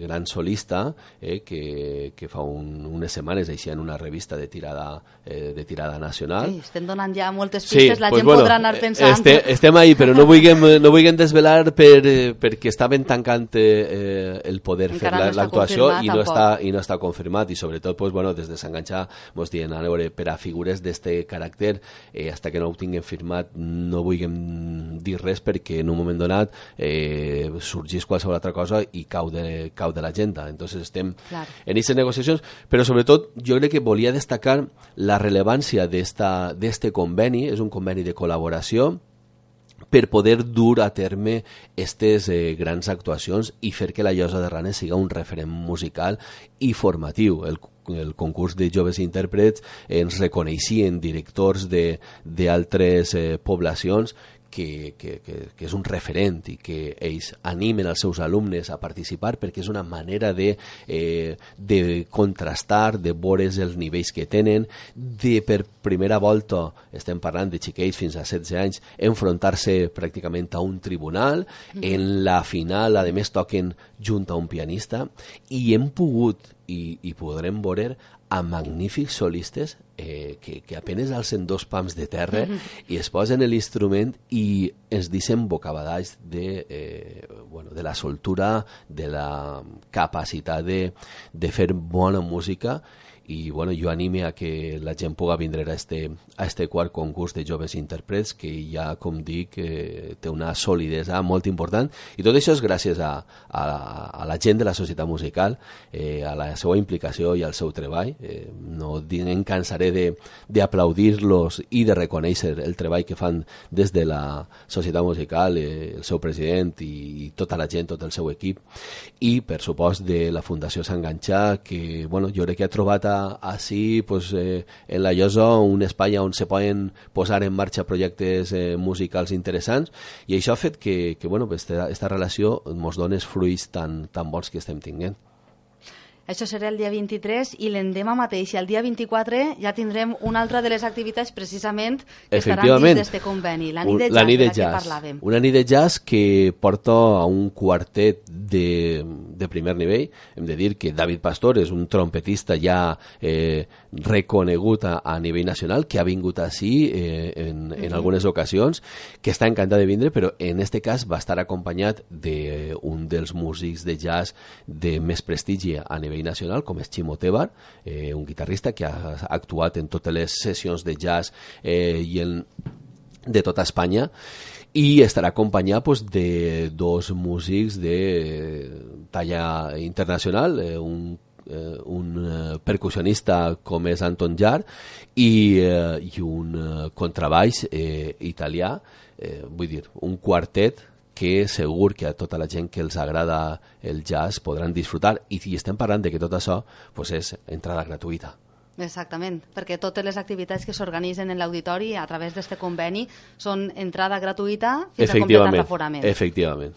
gran solista eh, que, que fa un, unes setmanes així en una revista de tirada eh, de tirada nacional. Sí, estem donant ja moltes pistes, sí, la pues gent bueno, podrà anar pensant. este, estem ahí però no vulguem, no vulguem desvelar per, eh, perquè està ben tancant eh, el poder Encara fer no l'actuació està i no confirmat, està, i no està confirmat. I sobretot pues, bueno, des de s'enganxar mos dient a veure, per a figures d'este caràcter eh, hasta que no ho tinguem firmat no vulguem dir res perquè en un moment donat eh, sorgís qualsevol altra cosa i cau de, cau de l'agenda entonces estem Clar. en aquestes negociacions però sobretot jo crec que volia destacar la rellevància d'este conveni és un conveni de col·laboració per poder dur a terme aquestes eh, grans actuacions i fer que la Llosa de Ranes siga un referent musical i formatiu. El, el concurs de joves intèrprets ens reconeixien directors d'altres eh, poblacions que, que, que, que és un referent i que ells animen els seus alumnes a participar perquè és una manera de, eh, de contrastar, de veure els nivells que tenen, de per primera volta, estem parlant de xiquets fins a 16 anys, enfrontar-se pràcticament a un tribunal, mm -hmm. en la final, a més, toquen junt a un pianista, i hem pogut i, i podrem veure a magnífics solistes eh, que, que apenes alcen dos pams de terra i es posen l'instrument i ens deixen bocabadalls de, eh, bueno, de la soltura, de la capacitat de, de fer bona música i bueno, jo anime a que la gent pugui vindre a este, a este quart concurs de joves intèrprets que ja, com dic, eh, té una solidesa molt important i tot això és gràcies a, a, a la gent de la societat musical, eh, a la seva implicació i al seu treball. Eh, no em cansaré d'aplaudir-los i de reconèixer el treball que fan des de la societat musical, eh, el seu president i, i tota la gent, tot el seu equip i, per supost, de la Fundació S'Enganxar, que bueno, jo crec que ha trobat a així pues, eh, en la Llosa un espai on se poden posar en marxa projectes eh, musicals interessants i això ha fet que, que bueno, esta, esta relació ens doni fruits tan, tan bons que estem tinguent. Això serà el dia 23 i l'endemà mateix, i el dia 24 ja tindrem una altra de les activitats precisament que estaran dins d'aquest conveni, la nit de jazz, la nit de, jazz. parlàvem. Una nit de jazz que porta a un quartet de, de primer nivell. Hem de dir que David Pastor és un trompetista ja eh, reconegut a, a nivell nacional, que ha vingut així eh, en, en algunes ocasions, que està encantat de vindre, però en este cas va estar acompanyat d'un dels músics de jazz de més prestigi a nivell nacional, com és Chimo Tebar, eh, un guitarrista que ha actuat en totes les sessions de jazz eh, i en, de tota Espanya i estarà acompanyat pues, de dos músics de talla internacional, eh, un eh, un eh, percussionista com és Anton Jar i, eh, i un eh, contrabaix eh, italià, eh, vull dir, un quartet que segur que a tota la gent que els agrada el jazz podran disfrutar i si estem parlant de que tot això pues és entrada gratuïta. Exactament, perquè totes les activitats que s'organitzen en l'auditori a través d'aquest conveni són entrada gratuïta fins a completar l'aforament. Efectivament.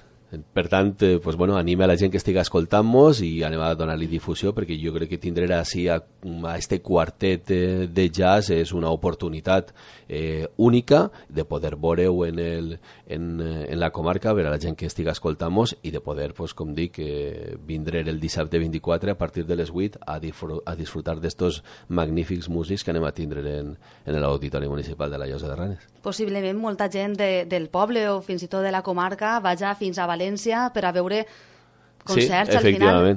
Per tant, eh, pues, bueno, anima a la gent que estigui escoltant-nos i anem a donar-li difusió perquè jo crec que tindre així a, a este quartet eh, de jazz és una oportunitat eh, única de poder veure-ho en, el, en, eh, en la comarca, per a la gent que estigui escoltant-nos i de poder, pues, com dic, eh, vindre el dissabte 24 a partir de les 8 a, a disfrutar d'estos magnífics músics que anem a tindre en, en l'Auditori Municipal de la Llosa de Ranes. Possiblement molta gent de, del poble o fins i tot de la comarca vaja fins a València per a veure concerts sí, al final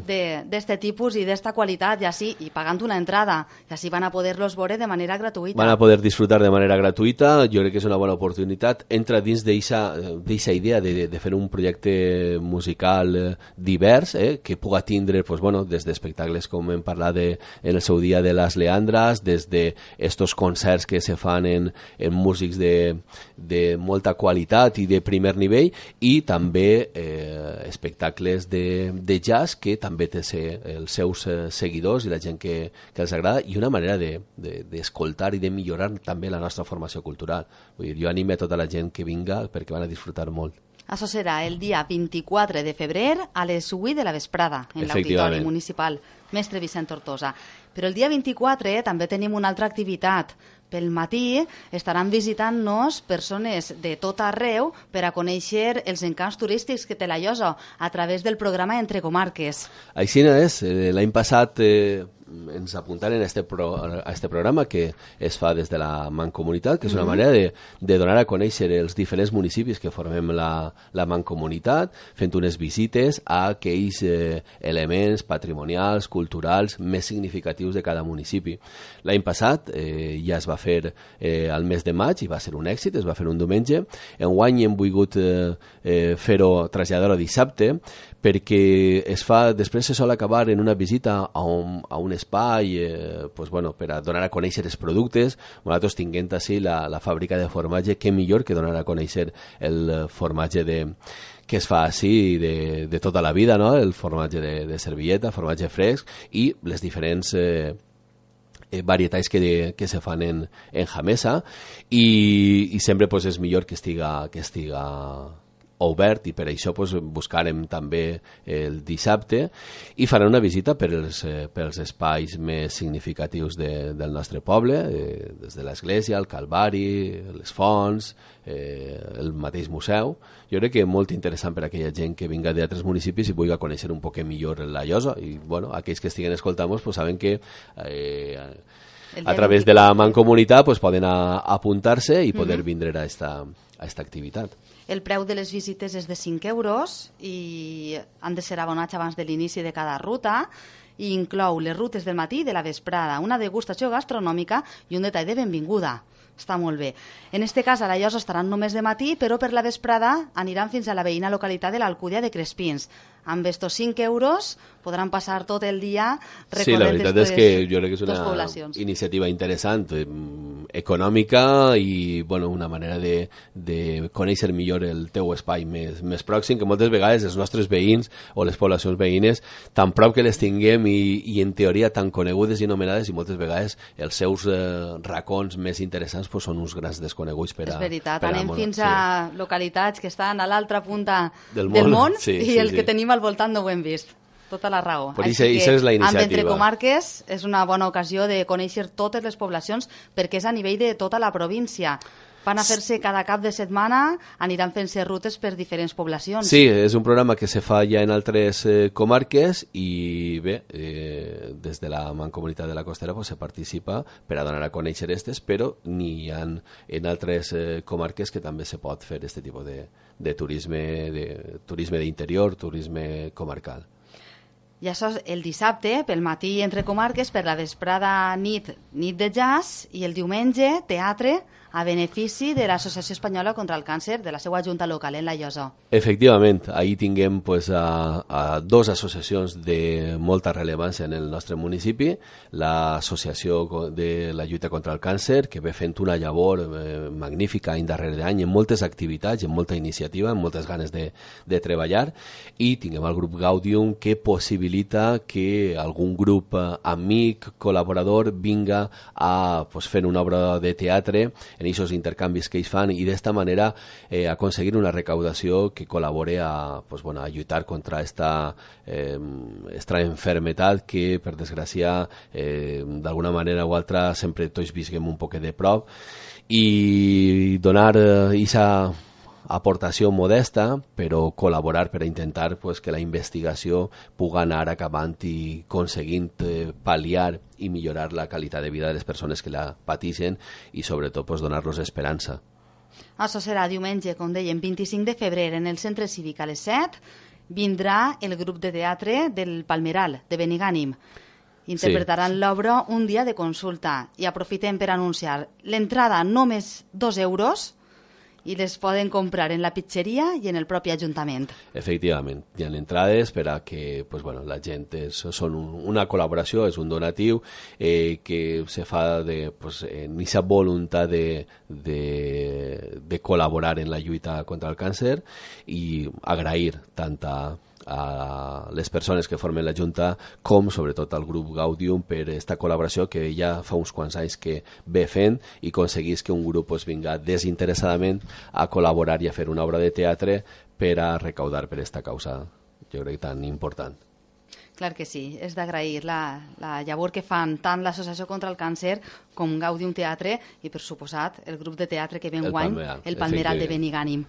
d'este tipus i d'esta qualitat i així, i pagant una entrada. I així van a poder-los veure de manera gratuïta. Van a poder disfrutar de manera gratuïta. Jo crec que és una bona oportunitat. Entra dins d'aquesta idea de, de fer un projecte musical eh, divers eh, que puga tindre pues, bueno, des d'espectacles com hem parlat de, en el seu dia de les Leandres des de estos concerts que se fan en, en músics de, de molta qualitat i de primer nivell i també eh, espectacles de de jazz que també té ser els seus eh, seguidors i la gent que, que els agrada i una manera d'escoltar de, de, i de millorar també la nostra formació cultural. Vull dir, jo anime a tota la gent que vinga perquè van a disfrutar molt. Això serà el dia 24 de febrer a les 8 de la vesprada en l'Auditori Municipal Mestre Vicent Tortosa. Però el dia 24 eh, també tenim una altra activitat pel matí estaran visitant-nos persones de tot arreu per a conèixer els encants turístics que té la Llosa a través del programa Entre Comarques. Així és. Eh, l'any passat eh, ens apuntaren a este, pro, a este programa que es fa des de la Mancomunitat, que és una mm -hmm. manera de, de donar a conèixer els diferents municipis que formem la, la Mancomunitat, fent unes visites a aquells eh, elements patrimonials, culturals més significatius de cada municipi. L'any passat eh, ja es va fer eh, al mes de maig i va ser un èxit, es va fer un diumenge. Enguany hem volgut eh, eh, fer-ho, traslladar-ho dissabte, perquè es fa, després se sol acabar en una visita a un, a un espai eh, pues, bueno, per a donar a conèixer els productes. Nosaltres tinguent així la, la fàbrica de formatge, què millor que donar a conèixer el formatge de, que es fa així de, de tota la vida, no? el formatge de, de servilleta, formatge fresc i les diferents eh, eh, varietats que, que se fan en, en Jamesa i, i sempre pues, és millor que estiga, que estiga obert i per això pues, buscarem també el dissabte i farà una visita per els, eh, per els espais més significatius de, del nostre poble, eh, des de l'església, el Calvari, les fonts, eh, el mateix museu. Jo crec que és molt interessant per a aquella gent que vinga d'altres municipis i vulgui conèixer un poc millor la Llosa i bueno, aquells que estiguen escoltant-nos pues, saben que eh, a través de la mancomunitat pues, poden apuntar-se i poder uh -huh. vindre a esta, a esta activitat. El preu de les visites és de 5 euros i han de ser abonats abans de l'inici de cada ruta i inclou les rutes del matí i de la vesprada, una degustació gastronòmica i un detall de benvinguda. Està molt bé. En este cas, a la Llosa estaran només de matí, però per la vesprada aniran fins a la veïna localitat de l'Alcúdia de Crespins amb estos 5 euros podran passar tot el dia recorrent Sí, la veritat és que jo crec que és una iniciativa interessant, eh, econòmica i bueno, una manera de, de conèixer millor el teu espai més, més pròxim, que moltes vegades els nostres veïns o les poblacions veïnes tan prop que les tinguem i, i en teoria tan conegudes i anomenades i moltes vegades els seus eh, racons més interessants pues, són uns grans desconeguts per a... És veritat, per anem a fins a localitats que estan a l'altra punta del món, del món sí, i sí, el sí. que tenim al voltant no ho hem vist. Tota la raó. Per això, és la iniciativa. Amb Entre Comarques és una bona ocasió de conèixer totes les poblacions perquè és a nivell de tota la província van a fer-se cada cap de setmana, aniran fent-se rutes per diferents poblacions. Sí, és un programa que se fa ja en altres eh, comarques i bé, eh, des de la Mancomunitat de la Costera pues, se participa per a donar a conèixer aquestes, però n'hi ha en altres eh, comarques que també se pot fer aquest tipus de, de turisme de turisme d'interior, turisme comarcal. I això és el dissabte, pel matí entre comarques, per la vesprada nit, nit de jazz, i el diumenge, teatre, a benefici de l'Associació Espanyola contra el Càncer de la seva junta local en la Llosa. Efectivament, ahir tinguem pues, a, a dos associacions de molta rellevància en el nostre municipi, l'Associació de la lluita contra el càncer, que ve fent una llavor eh, magnífica any darrere any en moltes activitats, en molta iniciativa, en moltes ganes de, de treballar, i tinguem el grup Gaudium que possibilita que algun grup eh, amic, col·laborador, vinga a pues, fer una obra de teatre en aquests intercanvis que ells fan i d'esta manera eh, aconseguir una recaudació que col·labore a, pues, bueno, a lluitar contra esta, eh, esta enfermetat que, per desgràcia, eh, d'alguna manera o altra sempre tots visquem un poc de prop. I donar aquesta eh, aportació modesta, però col·laborar per a intentar pues, que la investigació pugui anar acabant i aconseguint eh, pal·liar i millorar la qualitat de vida de les persones que la pateixen i sobretot pues, donar-los esperança. Això serà diumenge, com dèiem, 25 de febrer, en el Centre Cívic a les 7. Vindrà el grup de teatre del Palmeral, de Benigànim. Interpretaran sí. l'obra un dia de consulta i aprofitem per anunciar l'entrada només dos euros i les poden comprar en la pizzeria i en el propi Ajuntament. Efectivament, hi ha entrades per a que pues, bueno, la gent és, són un, una col·laboració, és un donatiu eh, que se fa de, pues, en aquesta voluntat de, de, de col·laborar en la lluita contra el càncer i agrair tanta les persones que formen la Junta com sobretot al grup Gaudium per aquesta col·laboració que ja fa uns quants anys que ve fent i aconseguís que un grup pues, vinga desinteressadament a col·laborar i a fer una obra de teatre per a recaudar per aquesta causa jo crec tan important. Clar que sí, és d'agrair la, la llavor que fan tant l'Associació contra el Càncer com Gaudium Teatre i, per suposat, el grup de teatre que ve el guany, Palmeral, el Palmeral de Benigànim.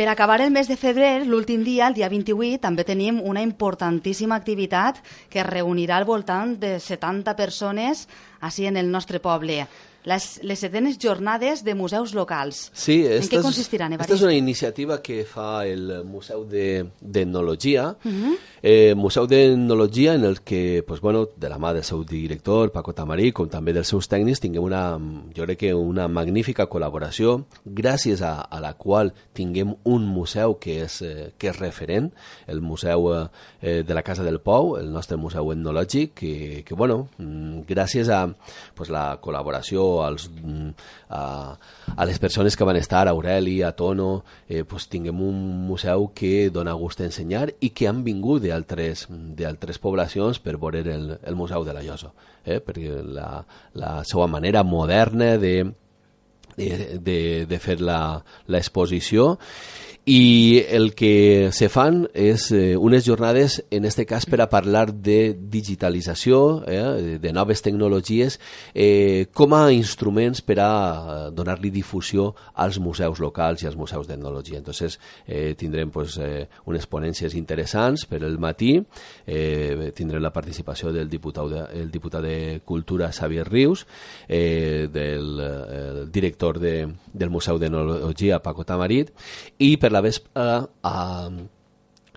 Per acabar el mes de febrer, l'últim dia, el dia 28, també tenim una importantíssima activitat que reunirà al voltant de 70 persones així en el nostre poble les, les setenes jornades de museus locals. Sí, en què consistiran, Aquesta és una iniciativa que fa el Museu d'Etnologia, de, uh -huh. eh, Museu d'Etnologia en el que, pues, bueno, de la mà del seu director, Paco Tamarí, com també dels seus tècnics, tinguem una, jo crec que una magnífica col·laboració, gràcies a, a la qual tinguem un museu que és, eh, que és referent, el Museu eh, de la Casa del Pou, el nostre museu etnològic, que, que bueno, mm, gràcies a pues, la col·laboració als, mm, a, a les persones que van estar, a Aureli, a Tono, eh, pues tinguem un museu que dona gust ensenyar i que han vingut d'altres poblacions per veure el, el Museu de la Llosa, eh, perquè la, la seva manera moderna de, de, de, de fer l'exposició i el que se fan és eh, unes jornades, en este cas, per a parlar de digitalització, eh, de noves tecnologies, eh, com a instruments per a donar-li difusió als museus locals i als museus d'etnologia. Entonces, eh, tindrem pues, eh, unes ponències interessants per el matí, eh, tindrem la participació del diputat de, el diputat de Cultura, Xavier Rius, eh, del eh, director de, del Museu d'Etnologia, Paco Tamarit, i per la vespre a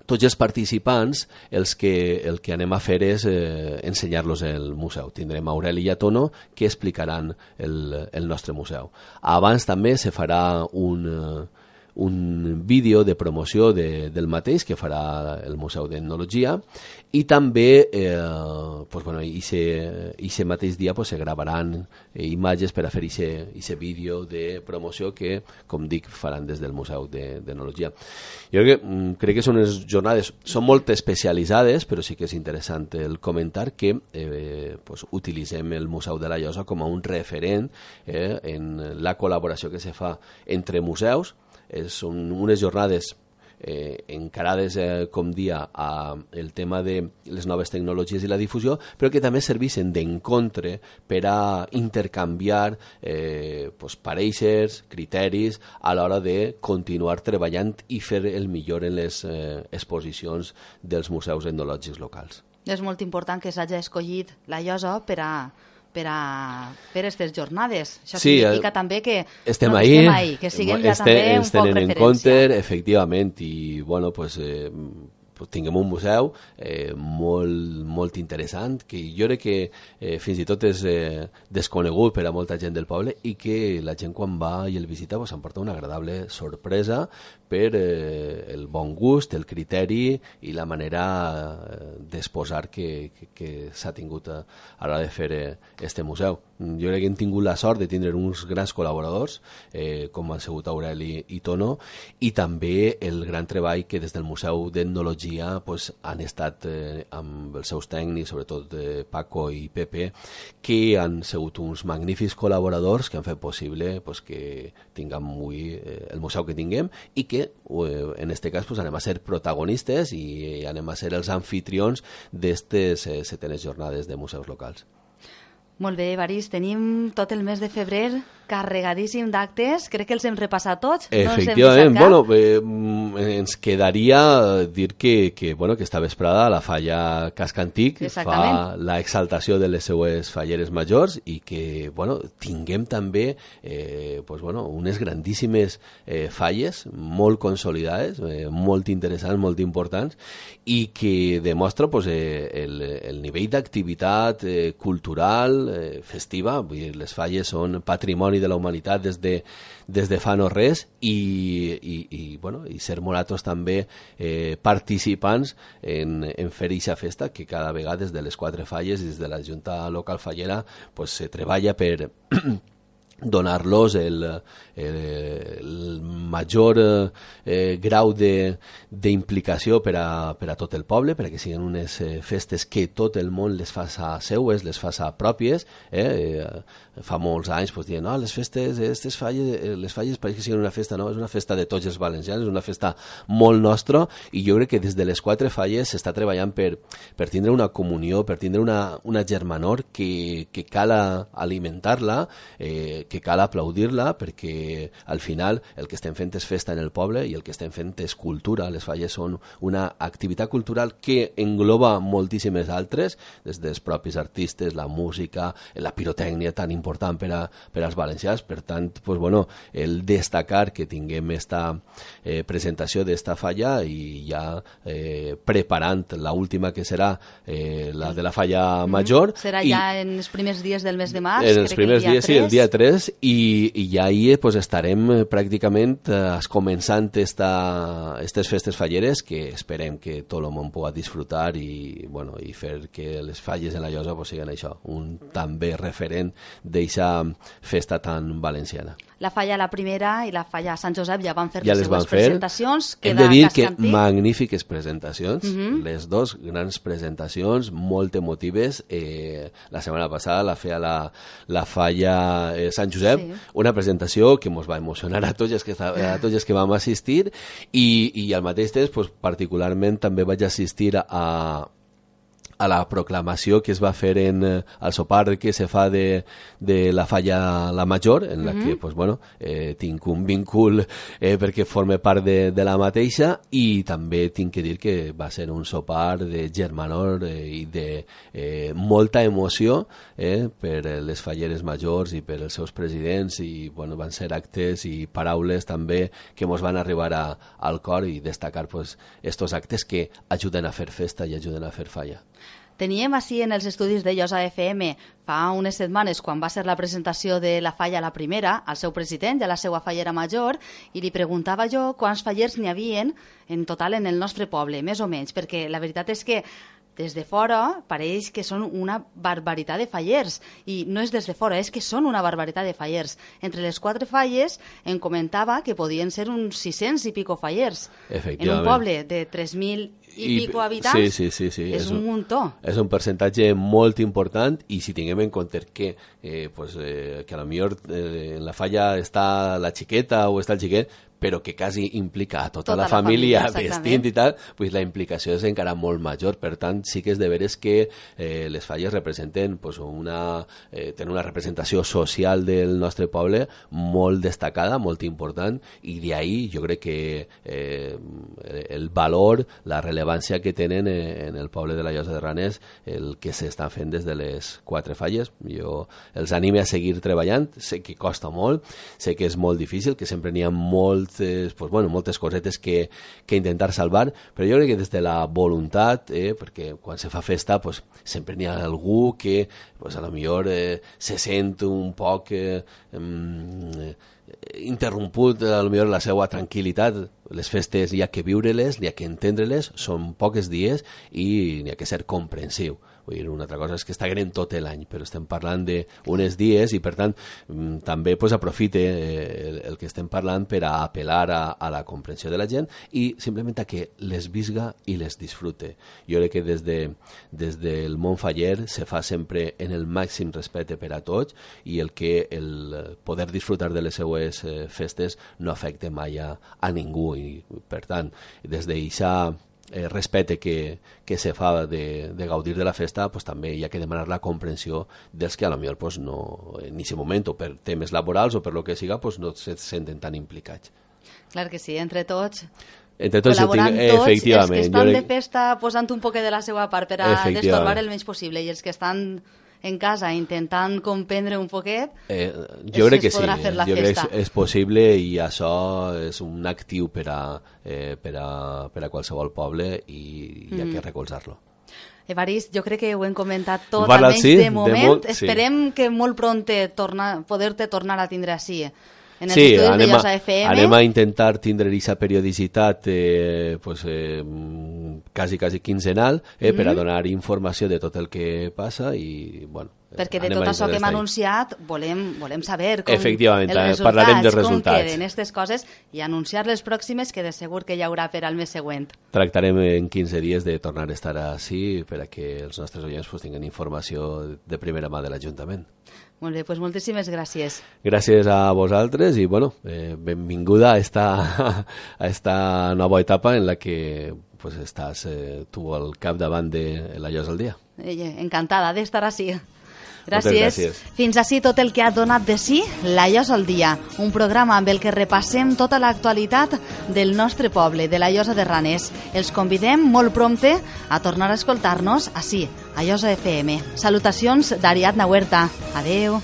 tots els participants els que, el que anem a fer és eh, ensenyar-los el museu. Tindrem Aureli i Atono que explicaran el, el nostre museu. Abans també se farà un... Eh, un vídeo de promoció de, del mateix que farà el Museu d'Etnologia i també eh, pues, bueno, ese, ese mateix dia pues, se gravaran eh, imatges per a fer aquest vídeo de promoció que, com dic, faran des del Museu d'Etnologia. Jo crec que, mm, crec que són unes jornades, són molt especialitzades, però sí que és interessant el comentar que eh, pues, utilitzem el Museu de la Llosa com a un referent eh, en la col·laboració que se fa entre museus, és, són unes jornades eh, encarades, eh, com dia, a el tema de les noves tecnologies i la difusió, però que també serveixen d'encontre per a intercanviar eh, pues, pareixers, criteris, a l'hora de continuar treballant i fer el millor en les eh, exposicions dels museus etnològics locals. És molt important que s'hagi escollit la llosa per a per a fer aquestes jornades. Això sí, significa eh, també que estem, no, ahí, estem ahí, que siguem ja este, també un poc en referència. compte, efectivament, i bueno, pues, eh, tinguem un museu eh, molt, molt interessant, que jo crec que eh, fins i tot és eh, desconegut per a molta gent del poble i que la gent quan va i el visita pues, emporta una agradable sorpresa per eh, el bon gust, el criteri i la manera eh, d'exposar que, que, que s'ha tingut a, a l'hora de fer eh, este museu. Jo crec que hem tingut la sort de tindre uns grans col·laboradors, eh, com han sigut Aureli i Tono, i també el gran treball que des del Museu d'Etnologia pues, han estat eh, amb els seus tècnics, sobretot eh, Paco i Pepe, que han sigut uns magnífics col·laboradors que han fet possible pues, que tinguem avui eh, el museu que tinguem i que eh, en este cas pues, anem a ser protagonistes i anem a ser els anfitrions d'aquestes eh, setenes jornades de museus locals. Molt bé, Evarist, tenim tot el mes de febrer carregadíssim d'actes, crec que els hem repassat tots. Efectivament, no bueno, eh, ens quedaria dir que, que, bueno, que esta vesprada la falla Casca Antic fa la exaltació de les seues falleres majors i que, bueno, tinguem també eh, pues, bueno, unes grandíssimes eh, falles molt consolidades, eh, molt interessants, molt importants i que demostra pues, eh, el, el nivell d'activitat eh, cultural, eh, festiva, vull dir, les falles són patrimoni de la humanitat des de, des de fa no res i, i, i, bueno, i ser moratos també eh, participants en, en fer aquesta festa que cada vegada des de les quatre falles i des de la Junta Local Fallera pues, se treballa per donar-los el, el, el major eh, grau d'implicació per, a, per a tot el poble, perquè siguin unes eh, festes que tot el món les faça seues, les faça pròpies. Eh? eh fa molts anys pues, dient, no, les festes, aquestes falles, eh, les falles pareix que siguin una festa, no, és una festa de tots els valencians, és una festa molt nostra, i jo crec que des de les quatre falles s'està treballant per, per tindre una comunió, per tindre una, una germanor que, que cal alimentar-la, eh, que cal aplaudir-la perquè al final el que estem fent és festa en el poble i el que estem fent és cultura. Les falles són una activitat cultural que engloba moltíssimes altres, des dels propis artistes, la música, la pirotècnia tan important per, a, per als valencians. Per tant, pues, bueno, el destacar que tinguem esta eh, presentació d'esta falla i ja eh, preparant la última que serà eh, la de la falla mm-hmm. major. Mm, serà ja i, en els primers dies del mes de març. En els primers dies, 3. sí, el dia 3 mesos i, i ja ahir pues, estarem eh, pràcticament eh, començant esta, aquestes festes falleres que esperem que tot el món pugui disfrutar i, bueno, i fer que les falles en la llosa pues, siguin això, un també referent d'aquesta festa tan valenciana la falla la primera i la falla Sant Josep ja van fer ja les, les fer. presentacions. Hem de dir que magnífiques presentacions, uh mhm. -huh. les dos grans presentacions, molt emotives. Eh, la setmana passada la feia la, la falla eh, Sant Josep, sí. una presentació que ens va emocionar a tots els que, a tots els que vam assistir i, i al mateix temps pues, particularment també vaig assistir a, a la proclamació que es va fer en eh, el sopar que se fa de, de la falla La Major, en la mm -hmm. que pues, bueno, eh, tinc un vincul eh, perquè forme part de, de la mateixa i també tinc que dir que va ser un sopar de germanor eh, i de eh, molta emoció eh, per les falleres majors i per els seus presidents i bueno, van ser actes i paraules també que ens van arribar a, al cor i destacar pues, estos actes que ajuden a fer festa i ajuden a fer falla. Teníem així en els estudis de Llosa FM fa unes setmanes, quan va ser la presentació de la falla la primera, al seu president a la seva fallera major, i li preguntava jo quants fallers n'hi havien en total en el nostre poble, més o menys, perquè la veritat és que des de fora pareix que són una barbaritat de fallers i no és des de fora, és que són una barbaritat de fallers. Entre les quatre falles em comentava que podien ser uns 600 i pico fallers en un poble de 3.000 i, I pico habitants. Sí, sí, sí, sí. És, és un, un muntó. És un percentatge molt important i si tinguem en compte que, eh, pues, eh, que a lo millor eh, en la falla està la xiqueta o està el xiquet, però que quasi implica a tota, Tota la, la família, família, vestint i tal, pues la implicació és encara molt major. Per tant, sí que és de veres que eh, les falles representen pues, una, eh, tenen una representació social del nostre poble molt destacada, molt important, i d'ahir jo crec que eh, el valor, la rellevància que tenen eh, en el poble de la Llosa de Ranès, el que s'estan fent des de les quatre falles. Jo els anime a seguir treballant, sé que costa molt, sé que és molt difícil, que sempre n'hi ha moltes, pues, bueno, moltes cosetes que, que intentar salvar, però jo crec que des de la voluntat, eh, perquè quan se fa festa pues, sempre n'hi ha algú que pues, a lo millor eh, se sent un poc eh, eh, interromput a lo millor la seva tranquil·litat. Les festes hi ha que viure-les, hi ha que entendre-les són poques dies i n'hi ha que ser comprensiu Vull dir, una altra cosa és que està grent tot l'any, però estem parlant d'unes dies i, per tant, mm, també pues, aprofite eh, el, el que estem parlant per a apel·lar a, a la comprensió de la gent i simplement a que les visga i les disfrute. Jo crec que des, de, des del món faller se fa sempre en el màxim respecte per a tots i el que el poder disfrutar de les seues eh, festes no afecte mai a, a ningú i, per tant, des d'això eh, respecte que, que se fa de, de gaudir de la festa, pues, també hi ha que demanar la comprensió dels que a lo millor pues, no, en aquest moment o per temes laborals o per lo que siga pues, no se senten tan implicats. Clar que sí, entre tots entre tots, col·laborant tinc, tots, efectivament. els que estan jo de festa posant un poquet de la seva part per a destorbar el menys possible i els que estan en casa intentant comprendre un poquet Eh, jo crec que sí, podrà fer la jo crec que és, és possible i això és un actiu per a, eh, per a, per a qualsevol poble i hi ha Mm. que recolzar-lo. Evarist, jo crec que ho hem comentat tot, Parla, almenys sí, de de moment. molt- sí. Esperem que molt tornar, poder-te tornar a tindre així, en els sí, anem de a, FM. anem a intentar tindre aquesta periodicitat eh, pues, eh, mm, quasi, quasi quinzenal eh, per Mhm. a donar informació de tot el que passa i, bueno, eh, Perquè de tot això que hem anunciat volem, volem saber com Efectivament, els eh, resultats, parlarem de com resultats. queden aquestes coses i anunciar les pròximes que de segur que hi haurà per al mes següent. Tractarem en 15 dies de tornar a estar així per a que els nostres oients pues, tinguin informació de primera mà de l'Ajuntament. Molt bé, doncs moltíssimes gràcies. Gràcies a vosaltres i bueno, eh, benvinguda a esta, a esta nova etapa en la que pues, estàs eh, tu al capdavant de la Llosa al dia. Encantada d'estar així. Gràcies. gràcies. Fins així tot el que ha donat de si La Llosa al dia, un programa amb el que repassem tota l'actualitat del nostre poble, de la Llosa de Ranes. Els convidem molt prompte a tornar a escoltar-nos així, a Llosa FM. Salutacions d'Ariadna Huerta. Adeu.